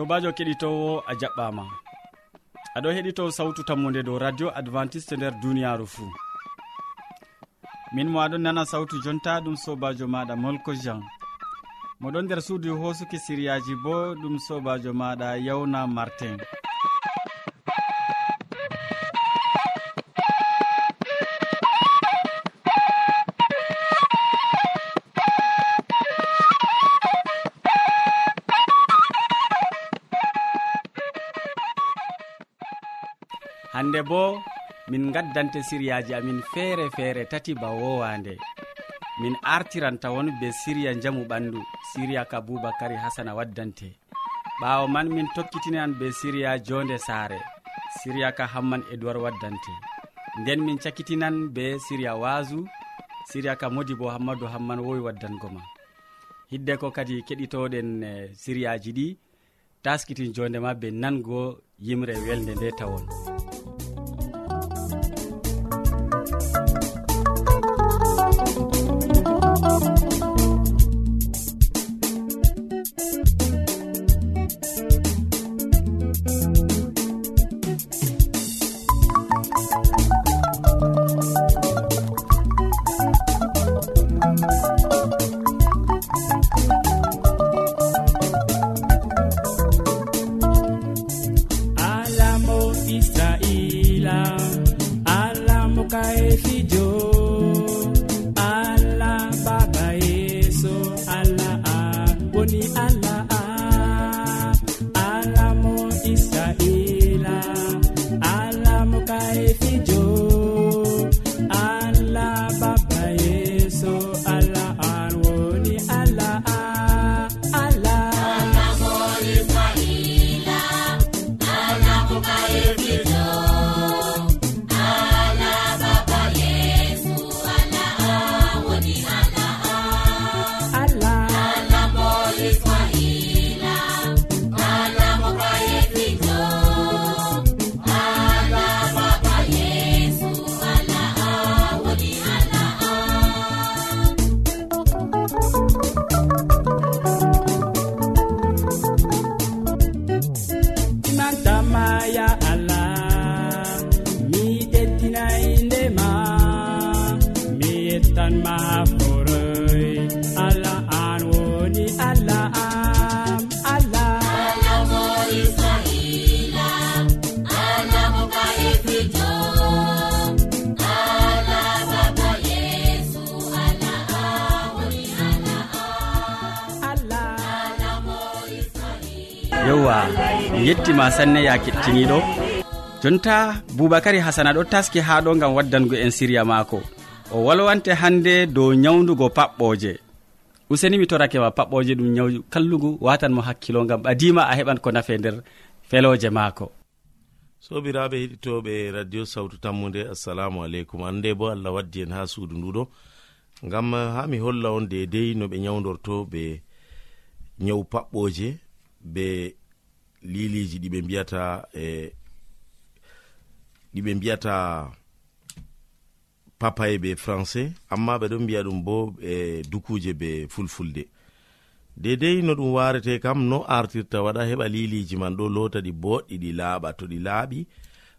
sobajo keɗitowo a jaɓɓama. Aɗo heɗito sawtu tammude dow radio adventiste e nder duniyaru fuu. Min mo aɗon nana sawtu jonta ɗum sobajo maɗa molko jean. Moɗon nder suudu hosuki siriyaji bo ɗum sobajo maɗa yawna martin. hande bo min gaddante siriyaji amin feere feere tati ba wowande. Min artiran tawon be siriya jamu ɓandu siriya ka boubacary hasana waddante. Ɓawo man min tokkitinan be siriya jonde saare siriya ka hamman edoird waddante. Nden min cakkitinan be siriya wasu siriya ka modi bo hammadou hamman wowi waddango ma. Hidde ko kadi keɗitoɗen e, siriyaji ɗi taskitin jondema be nango yimre welde nde tawon. kay fijo ya allah. Mi ɗeddinayi ndema mi yettanma foroy. Allah an woni allah am yewwa gettima sanne ya kettiniɗo jonta boubacary hasana ɗo taski ha ɗo gam waddango en siriya mako o walwante hande dow nyawdugo paɓɓoje useni mi torake ma paɓɓoje ɗum nyaw kallugu watanmo hakkilo gam ɓadima a heɓan ko nafe nder feloje maako. Sobiraɓe heɗitoɓe radio sawtu tammude assalamu aleykum. Hande bo allah waddi en ha suudu nduɗo. Gam ha mi holla on dedei no ɓe nyawdorto ɓe nyawu paɓɓoje be liliji ɗiɓe mbiyata e ɗiɓe mbiyata papaye be français amma ɓe ɗon mbiya ɗum bo e dukuje be fulfulde. Dedei no ɗum warete kam no artirta waɗa heɓa liliji man ɗo lota ɗi boɗɗi ɗi laaɓa to ɗi laaɓi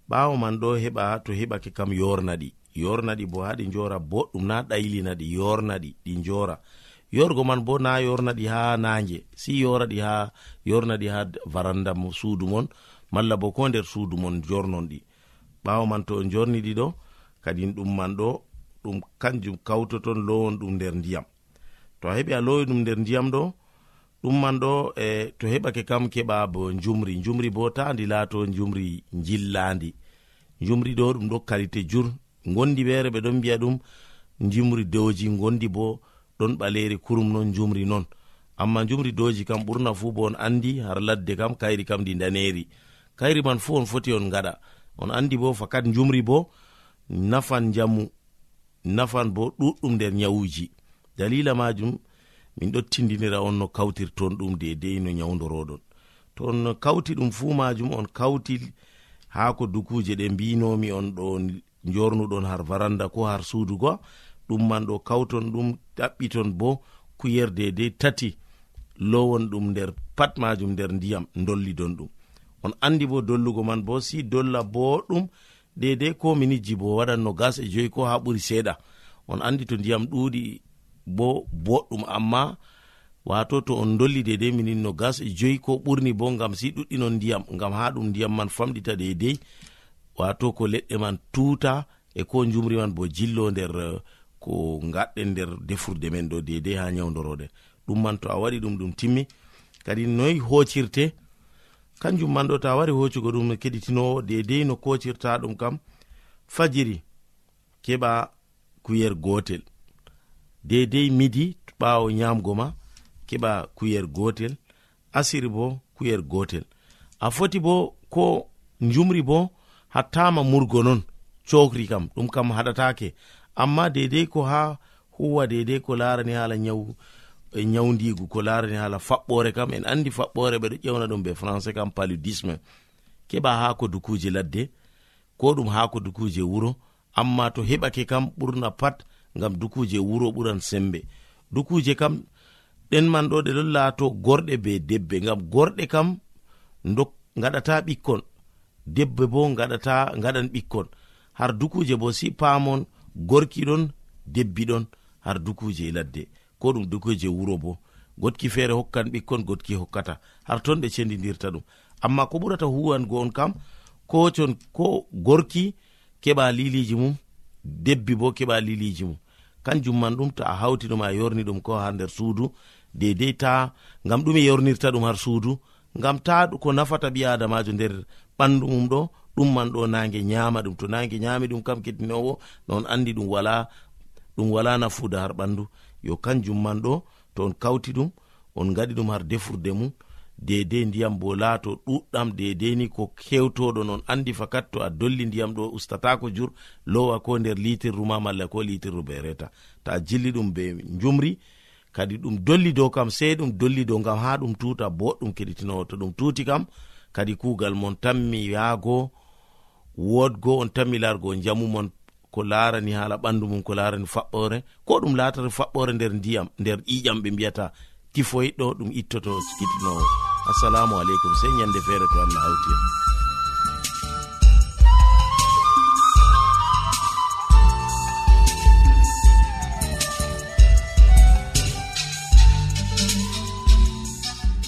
ɓawo man ɗo heɓa to heɓake kam yornaɗi yornaɗi bo haɗi jora boɗɗum na ɗaylina yornaɗi ɗi jora yorgo man bo na yorna ɗi ha nage si yora ɗi ha yorna ɗi ha varanda suudu mon malla bo ko nder suudu mon jornon ɗi. Ɓawo man to en jorni ɗi ɗo kadin ɗum man ɗo ɗum kanjum kawtoton lowon ɗum nder ndiyam. To a heɓi a lowi ɗum nder ndiyam ɗo ɗum man ɗo e to heɓake kam keɓa bo jumri jumri bo ta ndi laato jumri jillandi jumri ɗo ɗum ɗo kalite jur. Gondi ɓeere ɓe ɗon mbiya ɗum jumri dewji gondi bo ɗon ɓaleri kurum non jumri non. Amma jumri doji kam ɓurna fu bo on andi har ladde kam kayri kam ndi daneri kayri man fu on foti on gaɗa on andi bo fakat jumri bo nafan jamu nafan bo ɗuɗɗum nder nyawuji. Dalila majum min ɗo tindinira on no kawtirton ɗum dedei no nyawdoroɗon to on kawti ɗum fu majum on kawti ha ko dukuje ɗe mbinomi on ɗo jornuɗon har varanda ko har suudu go ɗum man ɗo kawton ɗum ɗaɓɓiton bo kuyer dedei tati. Lowon ɗum nder pat majum nder ndiyam dollidon ɗum. On andi bo dollugo man bo si dolla boɗum dedei ko minijji bo waɗan no gas e joyi ko ha ɓuri seeɗa. On andi to ndiyam ɗuɗi bo boɗɗum amma wato to on dolli dedei minin no gas e joyi ko ɓurni bo ngam si ɗuɗɗinon ndiyam ngam ha ɗum ndiyam man famɗita dedei wato ko leɗɗe man tuta e ko jumri man bo jillo nder ko gaɗɗen nder defurde men ɗo dedei ha nyawdoroɗen ɗum man to a waɗi ɗum ɗum timmi kadi noyi hocirte kanjum man ɗo to a wari hocugo ɗum keɗitinowo dedei no kocirta ɗum kam fajiri keɓa kuyer gotel. Dedei midi ɓawo nyamgo ma keɓa kuyer gotel asiri bo kuyer gotel. A foti bo ko jumri bo hattama murgo non cokri kam ɗum kam haɗatake. amma dedei ko ha huwa dedei ko larani hala nyawu e nyawdigu ko larani hala faɓɓore kam en andi faɓɓore ɓeɗo ƴewna ɗum be français kam paludisme. Keɓa haako dukuje ladde ko ɗum haako dukuje wuro amma to heɓake kam ɓurna pat ngam dukuje wuro ɓuran sembe. Dukuje kam ɗen man ɗo ɗe ɗon laato gorɗe be debbe ngam gorɗe kam gaɗata ɓikkon debbe bo gaɗata gaɗan ɓikkon. Har dukuje bo si pamon gorki ɗon debbi ɗon har dukuje e ladde. Ko ɗum dukuje wuro bo. Gotki feere hokkan ɓikkon gotki hokkata. Har ton ɓe cendidirta ɗum. Amma ko ɓurata huwango on kam ko con ko gorki keɓa liliji mum debbi bo keɓa liliji mum. Kanjum man ɗum to a hawti ɗum a yorni ɗum ko ha nder suudu dedei ta ngam ɗum e yornirta ɗum har suudu ngam ta ko nafata ɓi adamajo nder ɓandu mum ɗo ɗum man ɗo nage nyama ɗum. To nage nyami ɗum kam kettinowo non andi ɗum wala ɗum wala nafuda har ɓandu. Yo kanjum man ɗo to on kawti ɗum on gaɗi ɗum har defurde mum dedei ndiyam bo laato ɗuɗɗam dedei ni ko kewtoɗo non andi fakat to a dolli ndiyam ɗo ustatako jur lowa ko nder litirru ma malla ko litirru be reta. Ta jilli ɗum be jumri kadi ɗum dolli dow kam sei ɗum dolli dow ngam ha ɗum tuta boɗɗum keɗitinowo. To ɗum tuti kam kadi kugal mon tanmi yaago wodgo on tanmi largo jamu mon ko larani hala ɓandu mum ko larani faɓɓore ko ɗum latata faɓɓore nder ndiyam nder ƴiƴam ɓe mbiyata tifoyiɗo ɗum ittoto sikitinowo. Assalamu aleykum sey ñande feere to allah hawti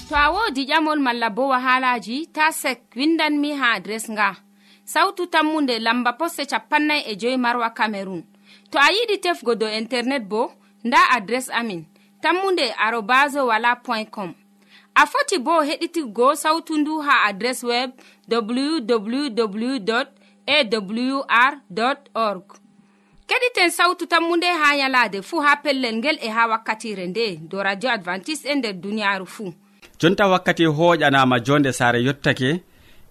to a wodi ƴamol malla bo wahalaji ta sek windanmi ha adres nga. sawtu tammunde lamba posse capannay e joyi marwa camerun to a yiɗi tefgo dow internet bo nda adres amin tammunde arobas wala point com. A foti bo heɗitigo sawtu ndu ha adres web www awr org. Keɗiten sawtu tammunde ha yalade fuu ha pellel ngel e ha wakkatire nde do radio advantice'e e nder duniyaaru fuu jonta wakkati hoƴanama jonde saare yottake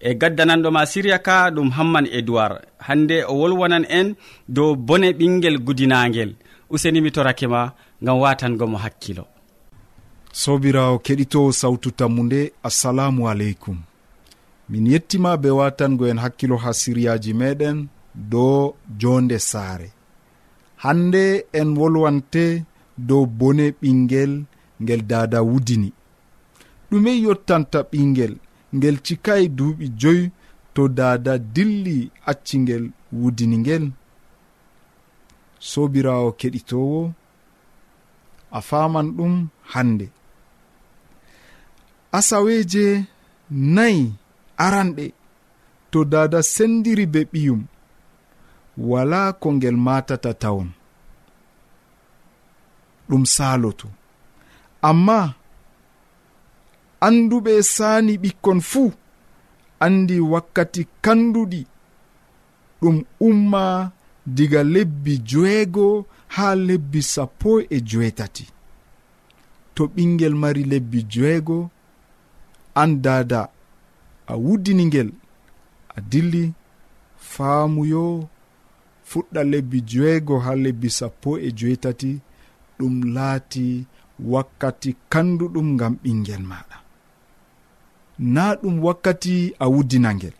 e gaddananɗoma siriya ka ɗum hamman edoird hande o wolwonan en dow bone ɓinguel gudinagel usenimi torake ma gam watangomo hakkilo. Sobirawo keɗitowo sawtu tammu nde assalamu aleykum. Min yettima be watango en hakkilo ha siriyaji meɗen dow jonde saare. Hande en wolwante dow bone ɓinguel ngel dada wudini. Ɗume yottanta ɓinguel ngel cikayi duuɓi joyi to dada dilli accingel wudini ngel sobirawo keɗitowo a faman ɗum hande asaweje nayi aranɗe to dada sendiri be ɓiyum. Wala ko ngel matata tawon. Ɗum saloto amma anduɓe saani ɓikkon fuu andi wakkati kanduɗi ɗum umma diga lebbi joeego ha lebbi sappo e joetati to ɓingel mari lebbi joeego an dada a wuddini ngel a dilli faamuyo fuɗɗa lebbi joeego ha lebbi sappo e joetati ɗum laati wakkati kanduɗum ngam ɓingel maɗa na ɗum wakkati a wuddinangel.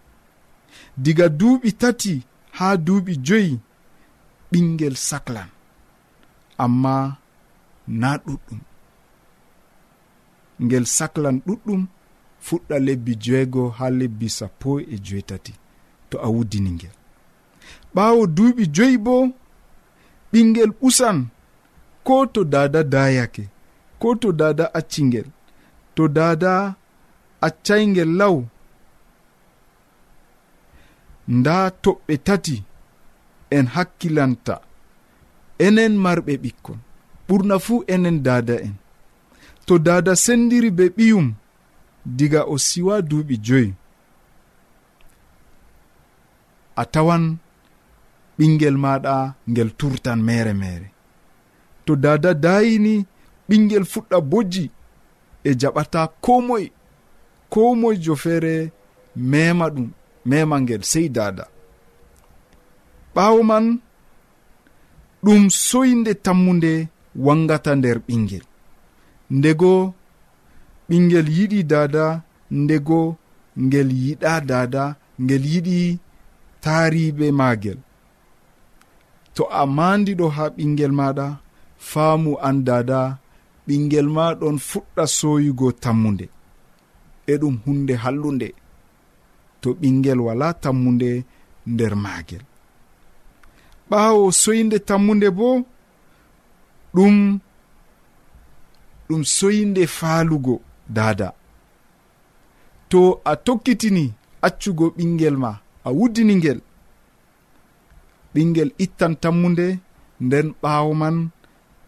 Diga duuɓi tati ha duuɓi joyi ɓingel sahlan amma na ɗuɗɗum. Ngel sahlan ɗuɗɗum fuɗɗa lebbi joego ha lebbi sappo e joetati to a wuddini ngel ɓawo duuɓi joyi bo ɓingel ɓusan ko to dada dayake ko to dada accingel to dada accaygel law nda toɓɓe tati en hakkilanta enen marɓe ɓikkon. Ɓurna fuu enen dada en. To dada sendiri be ɓiyum diga o siwa duuɓi joyi. A tawan ɓingel maɗa ngel turtan mere mere. To dada dayini ɓingel fuɗɗa bojji e jaɓata ko moye ko moyjo feere mema ɗum mema ngel sey dada ɓawo man ɗum soyde tammude wangata nder ɓingel ndego ɓingel yiɗi dada ndego ngel yiɗa dada ngel yiɗi taariɓe maagel. To a mandiɗo ha ɓingel maɗa faamu an dada ɓingel ma ɗon fuɗɗa soyugo tammude e ɗum hunde hallunde to ɓingel wala tammude nder maagel. Ɓaawo soyde tammude bo ɗum ɗum soyde faalugo daada. To a tokkitini accugo ɓingel ma a wuddini ngel ɓingel ittan tammude nden ɓaawo man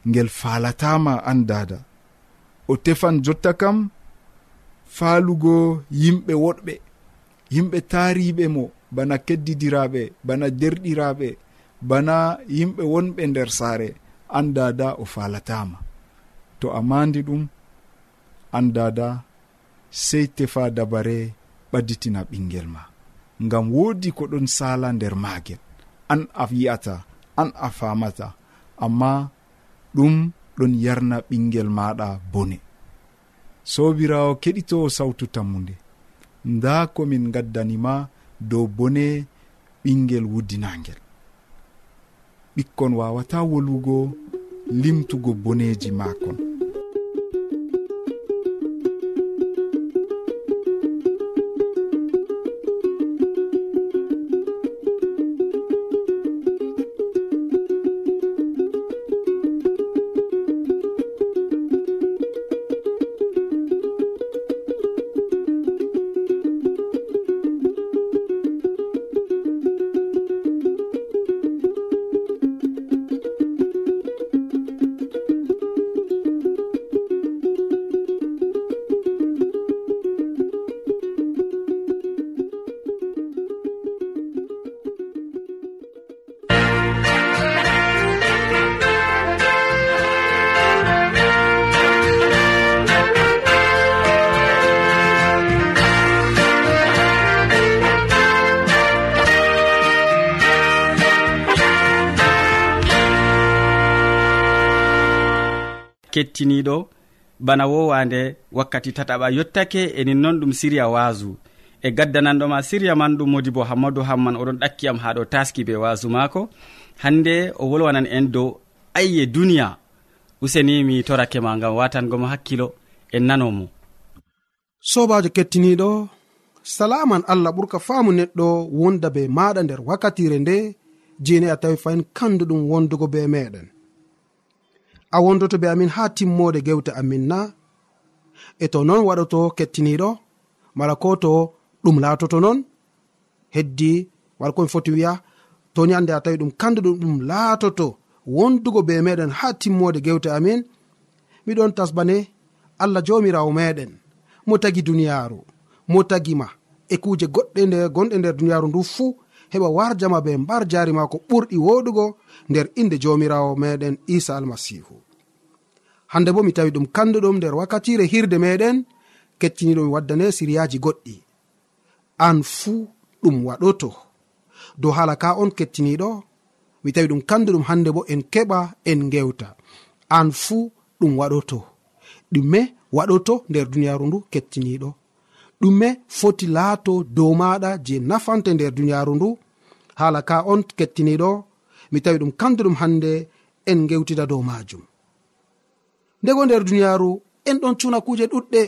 ngel faalatama an daada. O tefan jotta kam faalugo yimɓe woɗɓe yimɓe taariɓe mo bana keddidiraɓe bana derɗiraɓe bana yimɓe wonɓe nder saare an dada o falatama to a mandi ɗum an dada sey tefa dabare ɓadditina ɓingel ma. Ngam woodi ko ɗon sala nder maagel an a yi'ata an a famata amma ɗum ɗon yarna ɓingel maɗa bone. sobirawo keɗito sawtu tammude nda komin gaddanima dow bone ɓingel wuddinangel. Ɓikkon wawata wolugo limtugo boneji makon kettiniɗo bana wowande wakkati tataɓa yottake enin noon ɗum siriya waasu. E gaddananɗoma siriya man ɗum modi bo hammadou hamman oɗon ɗakkiyam ha ɗo taski be waasu maako. Hande o wolwanan en dow ayye duniya. Useni mi torake ma gam watangomo hakkilo en nanomo sobajo kettiniɗo salaman allah ɓurka faamu neɗɗo wonda be maɗa nder wakkatire nde jeni a tawi fayin kanduɗum wondugo be meɗen a wondoto be amin ha timmode gewte amin na. E to non waɗoto kettiniɗo mala ko to ɗum laatoto non heddi wala komi foti wiya toni hande a tawi ɗum kanduɗum ɗum laatoto wondugo be meɗen ha timmode gewte amin miɗon tasbane allah jomirawo meɗen mo tagi duniyaaru mo tagima e kuje goɗɗe nde gonɗe nder duniyaaru ndu fuu heɓa warjama be mbar jari ma ko ɓurɗi woɗugo nder inde jomirawo meɗen isa almasihu hande bo mi tawi ɗum kanduɗum nder wakkatire hirde meɗen kettiniɗomi waddane siriyaji goɗɗi. An fuu ɗum waɗoto. Dow hala ka on kettiniɗo mi tawi ɗum kanduɗum hande bo en keɓa en gewta an fuu ɗum waɗoto. Ɗume waɗoto nder duniyaru ndu kettiniɗo ɗume foti laato dow maɗa je nafante nder duniyaru ndu. Hala ka on kettiniɗo mi tawi ɗum kanduɗum hande en gewtida dow majum ndego nder duniyaru en ɗon cuna kuje ɗuɗɗe.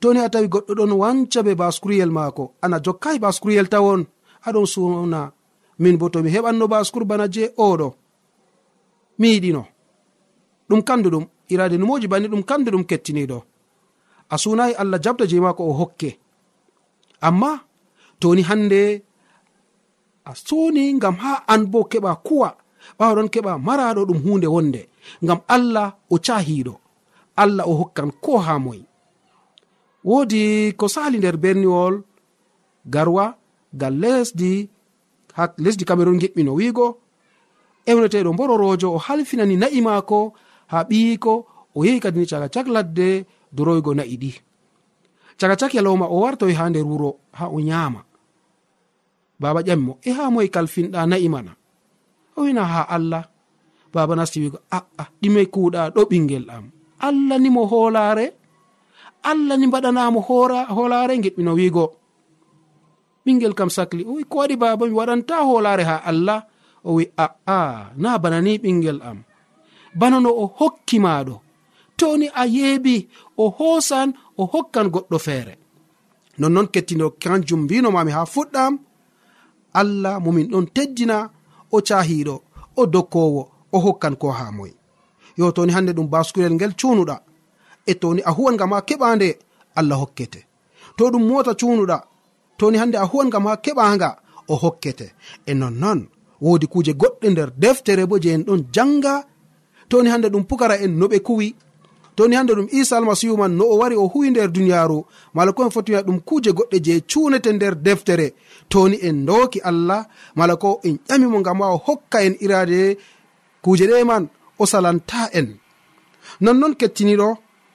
Toni a tawi goɗɗo ɗon wanca be baskuriyel maako ana jokkai baskuriyel tawon aɗon suna min bo tomi heɓanno baskur bana je oɗo mi yiɗino. Ɗum kanduɗum irade numoji bani ɗum kanduɗum kettiniɗo a sunayi allah jabda je mako o hokke. Amma toni hande a suni ngam ha an bo keɓa kuwa ɓawaɗon keɓa maraɗo ɗum hunde wonde. Ngam allah o cahiɗo allah o hokkan ko ha moyi woodi ko sali nder berniwol garwa gal lesdi ha lesdi cameron giɓɓino wiigo ewneteɗo mbororojo o halfinani na'i maako ha ɓiyiko o yehi kadini caga cak ladde doroygo na'i ɗi. Caga cak yalowma o wartoy ha nder wuro ha o nyama. Baba ƴamimo e ha moye kalfinɗa na'i mana? O wina ha allah. Baba nasti wigo aa ɗime kuuɗa ɗo ɓingel am. Allah ni mo hoolaare? Allah ni mbaɗanamo hoolare giɗɓino wigo ɓingel kam sakli o wi ko waɗi baba mi waɗanta hoolare ha allah? O wi aa na bana ni ɓingel am. Bana no o hokkimaɗo toni a yeeɓi o hoosan o hokkan goɗɗo feere. Nonnon kettino kanjum mbinomami ha fuɗɗam allah momin ɗon teddina o cahiɗo o dokkowo o hokkan ko ha moy. Yo toni hande ɗum baskurel ngel cunuɗa e toni a huwan gam ha keɓande allah hokkete. To ɗum mota cunuɗa toni hande a huwan gam ha keɓanga o hokkete. E nonnon wodi kuje goɗɗe nder deftere bo je en ɗon janga toni hande ɗum pukara en no ɓe kuwi toni hande ɗum isa almasihu man no o wari o huwi nder duniyaru mala ko en foti wiya ɗum kuje goɗɗe je cunete nder deftere. Toni en doki allah mala ko en ƴamimo ngam ma o hokka en irade kuje ɗe man o salanta en. Nonnon kettiniɗo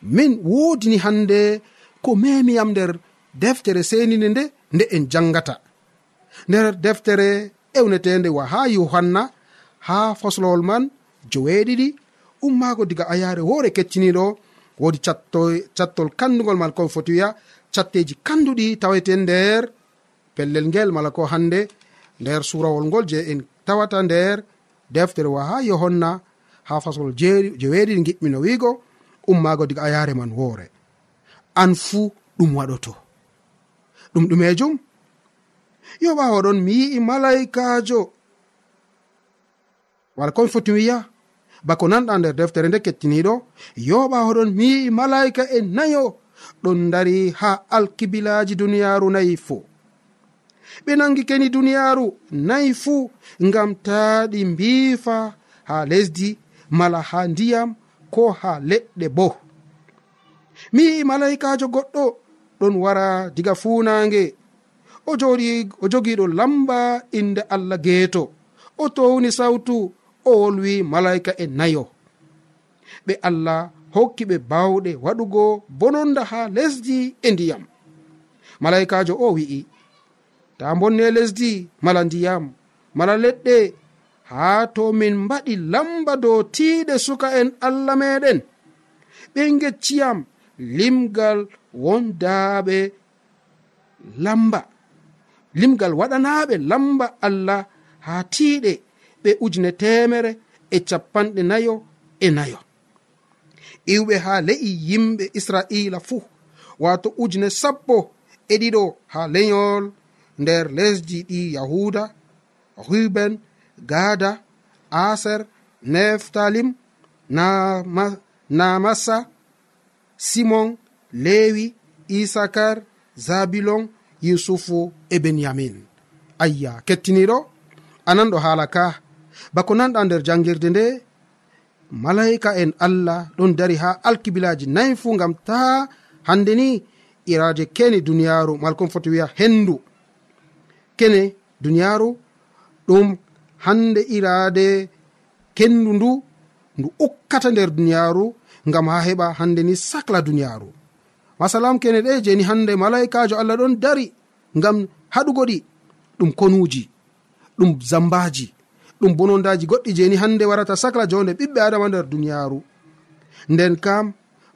min wodini hande ko memiyam nder deftere senide nde nde en jangata nder deftere ewnetende wa ha yohanna ha foslowol man joweeɗiɗi ummaago diga ayaare woore kecciniɗo woodi cattol kandugol mala ko foti wiya catteji kanduɗi tawete nder pellel ngel mala ko hande nder surawol ngol je en tawata nder deftere wa ha yohonna. Ha fasol je weeɗiɗi giɓɓino wiigo. Ummaago diga ayaare man woore. An fuu ɗum waɗoto. Ɗum ɗumejum yo ɓawaɗon mi yi'i malaikajo wala komi foti wiya? bako nanɗa nder deftere nde kettiniɗo yoɓa hoɗon mi yi'i malaika e nayo ɗon dari ha alkibilaji duniyaru nayi fuu ɓe nangi keni duniyaru nayi fuu ngam ta ɗi mbiifa ha lesdi mala ha ndiyam ko ha leɗɗe bo. Mi yi'i malaikajo goɗɗo ɗon wara diga fuunange o joɗi o jogiɗo lamba inde allah geeto. O towni sawtu o wolwi malaika e nayo. Ɓe allah hokki ɓe bawɗe waɗugo bononda ha lesdi e ndiyam. Malaikajo o wi'i ta bonne lesdi mala ndiyam mala leɗɗe haa to min mbaɗi lamba dow tiiɗe suka en allah meɗen. Ɓe gecciyam limgal wondaaɓe lamba. Limgal waɗanaɓe lamba allah haa tiiɗe. ɓe ujune temere e capanɗe nayo e nayo. Iwɓe ha le'i yimɓe israila fuu wato ujune sappo e ɗiɗo ha leyol nder lesdi ɗi yahuda ruben gada aser neftalim namasa simon lewi isakar zabilon yusufu e benyamin. Ayya kettiniɗo anan ɗo haala ka. bako nanɗa nder jangirde nde malaika en allah ɗon dari ha alkibilaji nayi fu gam ta hande ni iraje kene duniyaru malkon foti wiya hendu. Kene duniyaru ɗum hande irade kendu ndu ndu ukkata nder duniyaru gam ha heɓa hande ni sacla duniyaru. Masalam kene ɗe jeni hande malaikajo allah ɗon dari gam haɗugo ɗi ɗum konuji ɗum zambaji. ɗum bonondaji goɗɗi jeni hande warata sacla jonde ɓiɓɓe adama nder duniyaru nden kam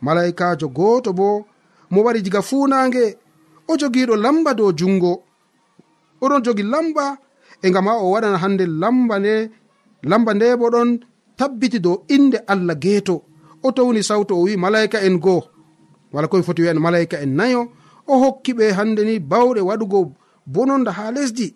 malaikajo goto bo mo wari diga funange o jogiɗo lamba dow jungo oɗon jogi lamba e gam ha o waɗana hande lamba nde lamba nde bo ɗon tabbiti dow inde allah geeto. O towni sawto o wi malaika en goo. Wala koye foti wiyan malaika en nayo o hokki ɓe hande ni bawɗe waɗugo bononda ha lesdi.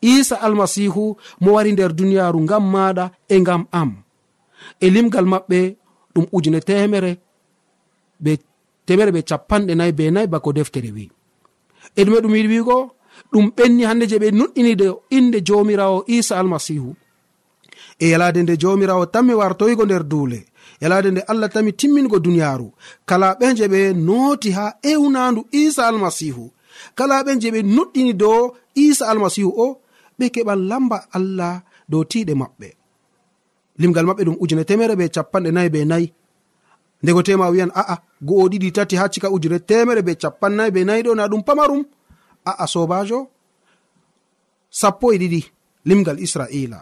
isa almasihu mo wari nder duniyaru ngam maɗa e ngam am. E limgal maɓɓe ɗum ujune temere be temere ɓe capanɗe nayi be nayi bako deftere wi. E ɗume ɗum yiɗi wigo ɗum ɓenni hande je ɓe nuɗɗinide inde jomirawo isa almasihu. E yalade nde jomirawo tanmi wartoyigo nder duule yalade nde allah tami timmingo duniyaru kala ɓe je ɓe noti ha ewnandu isa almasihu kala ɓen je ɓe nuɗɗini dow isa almasihu o ɓe keɓan lamba allah dow tiɗe maɓɓe. Limgal maɓɓe ɗum ujune temere be capanɗe nayi be nayi. Ndego tema wiyan a'a go'o ɗiɗi tati ha cika ujune temere be capannayi be nayi ɗo na ɗum pamarum. A'a sobajo sappo e ɗiɗi limgal israila.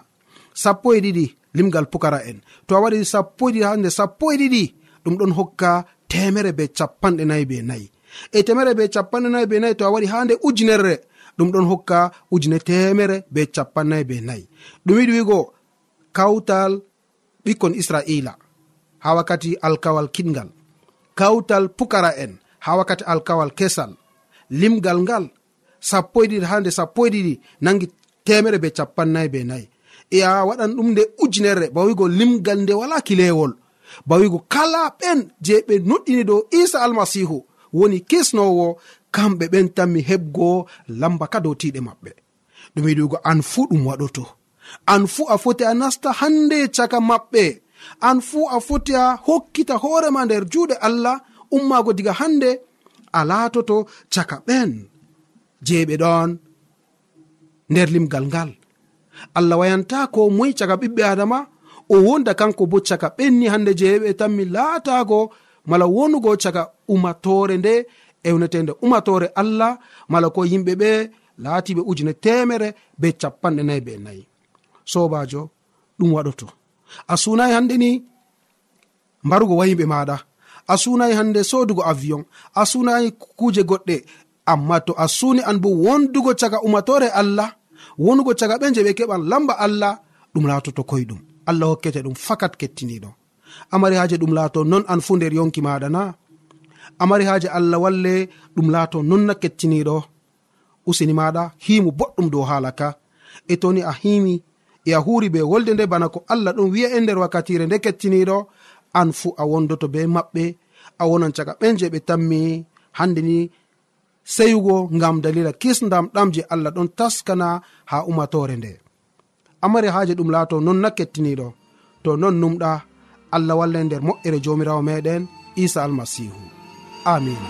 Sappo e ɗiɗi limgal pukara en to a waɗi sappo e ɗiɗi ha nde sappo e ɗiɗi ɗum ɗon hokka temere be capanɗe nayi be nayi. E temere be capanɗe nayi be nayi to a waɗi ha nde ujunerre ɗum ɗon hokka ujune temere be capannayi be nayi ɗum yiɗi wigo kawtal ɓikkon israila ha wakkati alkawal kiɗgal kawtal pukara en ha wakkati alkawal kesal. Limgal ngal sappo e ɗiɗi ha nde sappo e ɗiɗi nangi temere be capannayi be nayi e a waɗan ɗum nde ujunere bawigo limgal nde wala kilewol. Bawigo kala ɓen je ɓe noɗɗini dow isa almasihu woni kisnowo kamɓe ɓen tan mi heɓgo lamba ka dow tiɗe maɓɓe. Ɗum yiɗugo an fuu ɗum waɗoto. An fuu a foti a nasta hande caka maɓɓe. An fuu a foti a hokkita hoorema nder juuɗe allah ummago diga hande a laatoto caka ɓen. Je ɓe ɗon nder limgal ngal. Allah wayanta ko moyi caka ɓiɓɓe adama o wonda kanko bo caka ɓenni hande jeeɓe tan mi laatago mala wonugo caka umatore nde ewnetende umatore allah mala ko yimɓe ɓe laatiɓe ujune temere be capanɗe nayi be nayi. Sobajo ɗum waɗoto. A sunayi hande ni mbarugo wayimɓe maɗa a sunayi hande sodugo avion. A sunayi kuje goɗɗe. Amma to a suni an bo wondugo caga umatore allah wonugo caga ɓe je ɓe keɓan lamba allah ɗum laatoto koyɗum. Allah hokkete ɗum fakat kettiniɗo. Amari haji ɗum laato non an fu nder yonki maɗa na amari haaji allah walle ɗum laato nonna kettiniɗo usini maɗa himu boɗɗum dow hala ka. E toni a himi e a huri be wolde nde bana ko allah ɗum wi'a e nder wakkatire nde kettiniɗo an fu a wondoto be maɓɓe a wonan caga ɓen je ɓe tammi. Hande ni seyugo ngam dalila kisdam ɗam je allah ɗon taskana ha umatore nde. Amari haaje ɗum laato non na kettiniɗo to non numɗa allah walla e nder moƴƴere jomirawo meɗen isa almasihu amina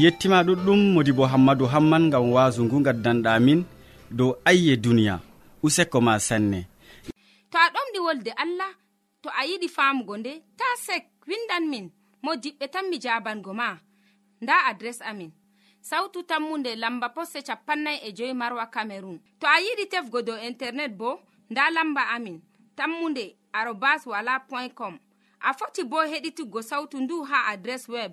mi yettima ɗuɗɗum modi bo hammadou hamman gam wasu ngu gaddanɗa min dow ayye duniya useko ma sanne. To a ɗomɗi wolde allah to a yiɗi famugo nde ta sek windan min mo diɓɓe tan mi jabango ma. Nda adres amin. Sautu tammunde lamba posse capannay e joyi marwa camerun to a yiɗi tefgo dow internet bo nda lamba amin. Tammunde arobas wala point com. A foti bo heɗituggo sautu ndu ha adres web.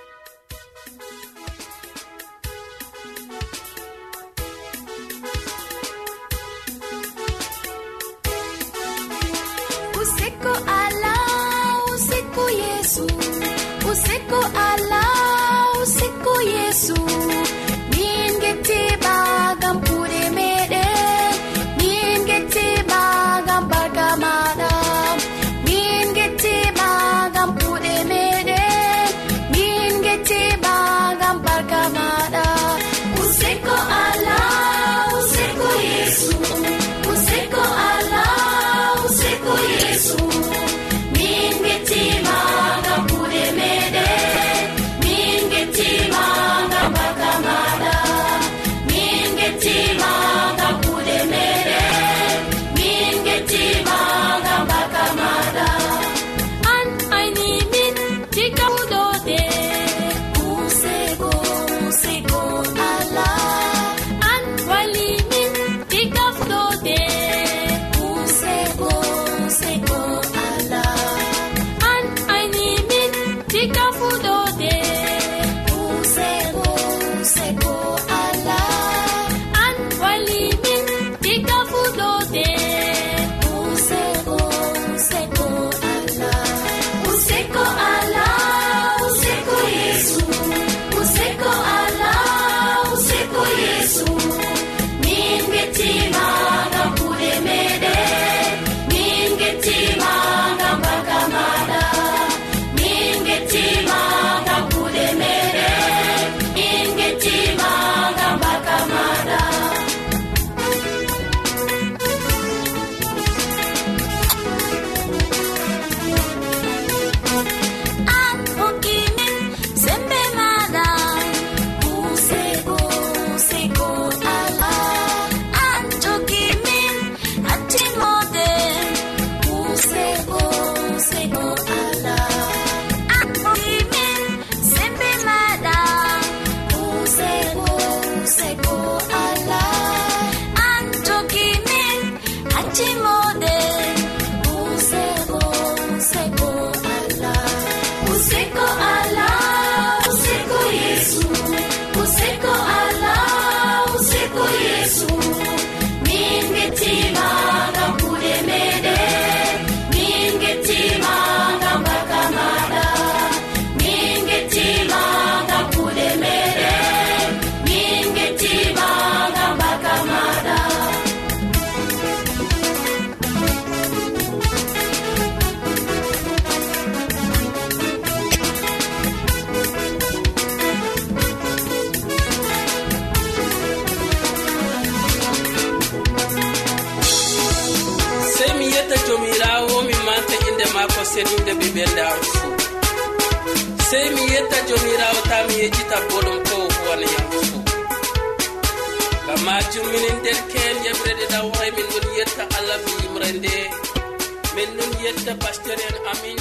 ɓe pasteur en amin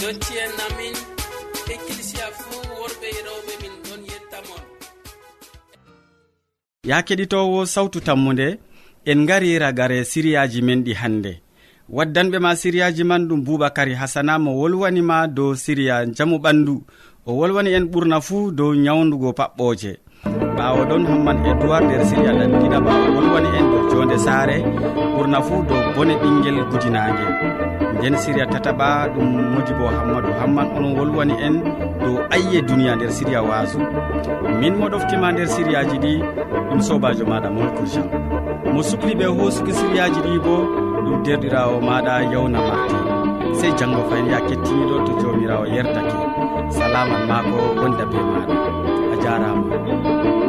dotti en amin ecclisia fuu worɓe e rewɓe min ɗon yettamon. Ya keɗitowo sawtu tammude en gari ragare siriyaji men ɗi hannde waddanɓe ma siriyaji man ɗum boubacary hasana mo wolwanima dow siriya jamu ɓandu. O wolwani en ɓurna fuu dow nyawdugo paɓɓoje. Ɓawo ɗon hamman edoird nder siriya ɗankiɗa o wolwani en dow jonde saare ɓurna fuu dow bone ɓinguel gudinage. nden siriya tataɓa ɗum modi bo hammadou. Hamman onon wolwani en dow ayye duniya nder siriya waso min mo ɗoftima nder siriyaji ɗi ɗum sobajo maɗa molko jean mo sukli ɓe hosuki siriyaji ɗi bo ɗum derɗirawo maɗa yawna marti. Sey janggo fayin ya kettiniɗo to jawmirawo yerdake. Salaman ma ko wonda be maɗa. A jarama.